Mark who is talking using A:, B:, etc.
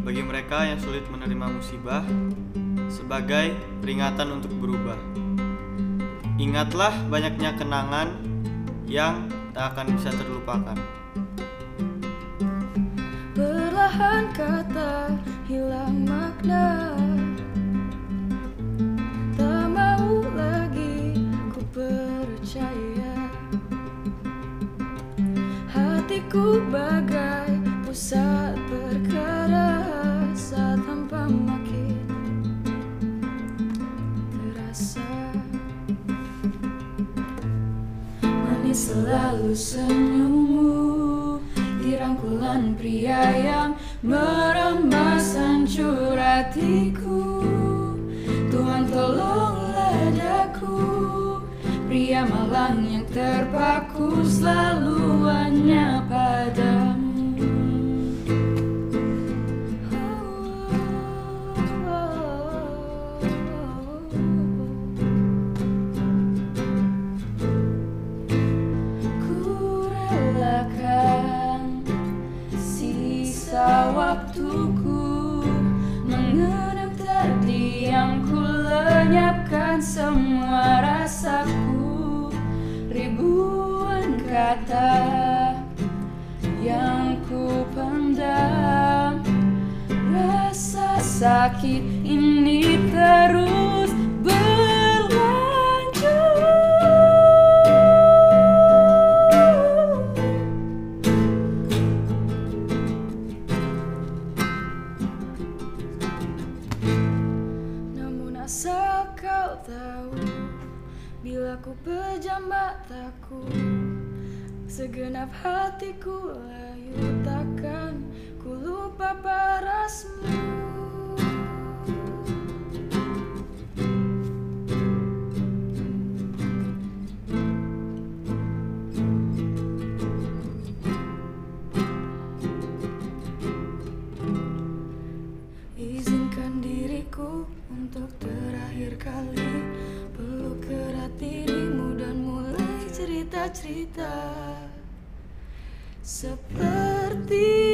A: bagi mereka yang sulit menerima musibah sebagai peringatan untuk berubah. Ingatlah banyaknya kenangan yang tak akan bisa terlupakan.
B: Perlahan kata hilang makna ku bagai pusat Selalu senyummu Di rangkulan pria yang meremas hancur hatiku. Tuhan tolonglah daku Pria malang yang terpaku selalu hanya padamu waktuku. Mengenang terdiam ku lenyapkan semua rasaku. Ribuan kata yang ku pendam Rasa sakit ini terus Asal kau tahu Bila ku pejam mataku Segenap hatiku layu takkan diriku untuk terakhir kali. Peluk erat dirimu dan mulai cerita-cerita. Seperti